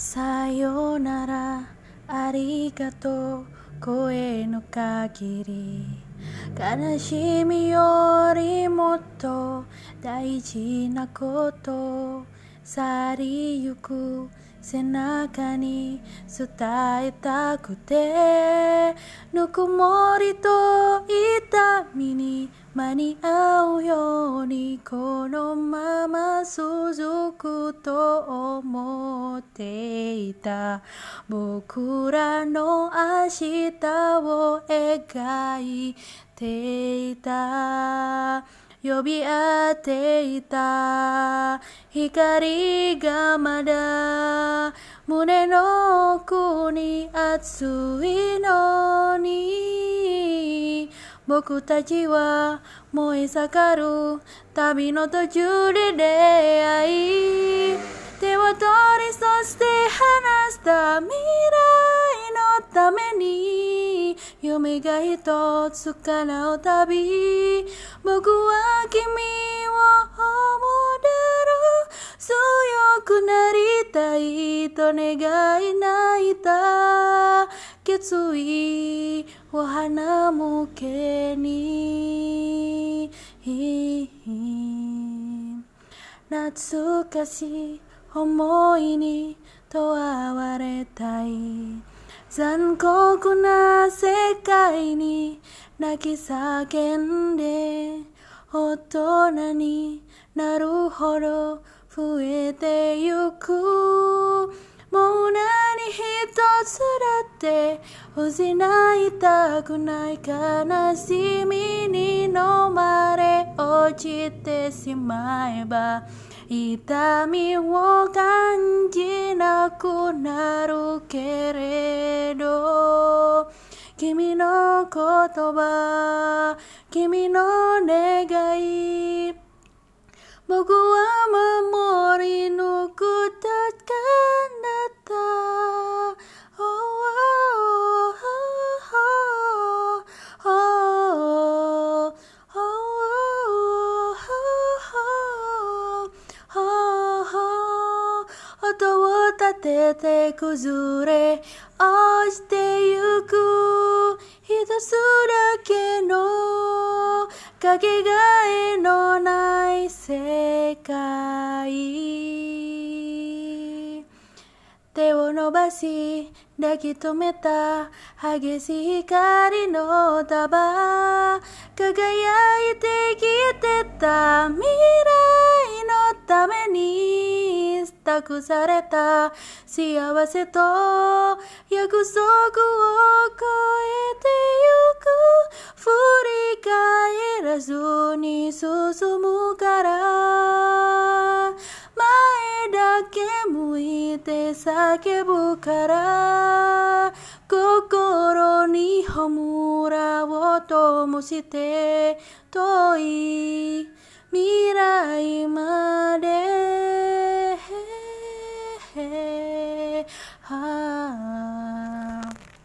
さよならありがとう声の限り。悲しみよりもっと大事なこと。去りゆく背中に伝えたくて。ぬくもりと痛みに間に合うようにこのまま続くと思っていた。僕らの明日を描いていた。呼び合っていた。光がまだ。胸の奥に熱いのに。僕たちは燃え盛る旅の途中で出会い手を取りそして離した未来のために夢が一つ叶う旅僕は君を思うだろう。強くなりたいと願い泣いた決意。花向けに。懐かしい思いにとわわれたい。残酷な世界に泣き叫んで。大人になるほど増えてゆく。もう何一つだって失いたくない悲しみに飲まれ落ちてしまえば痛みを感じなくなるけれど君の言葉君の願い僕は守り抜てて崩れ落ちてゆく一つだけのかけがえのない世界。手を伸ばし抱き留めた激しい光の束輝いて消えてた未約された。幸せと約束を超えてゆく。振り返らずに進むから。前だけ向いて叫ぶから。心に炎を灯ともして。遠い未来まで。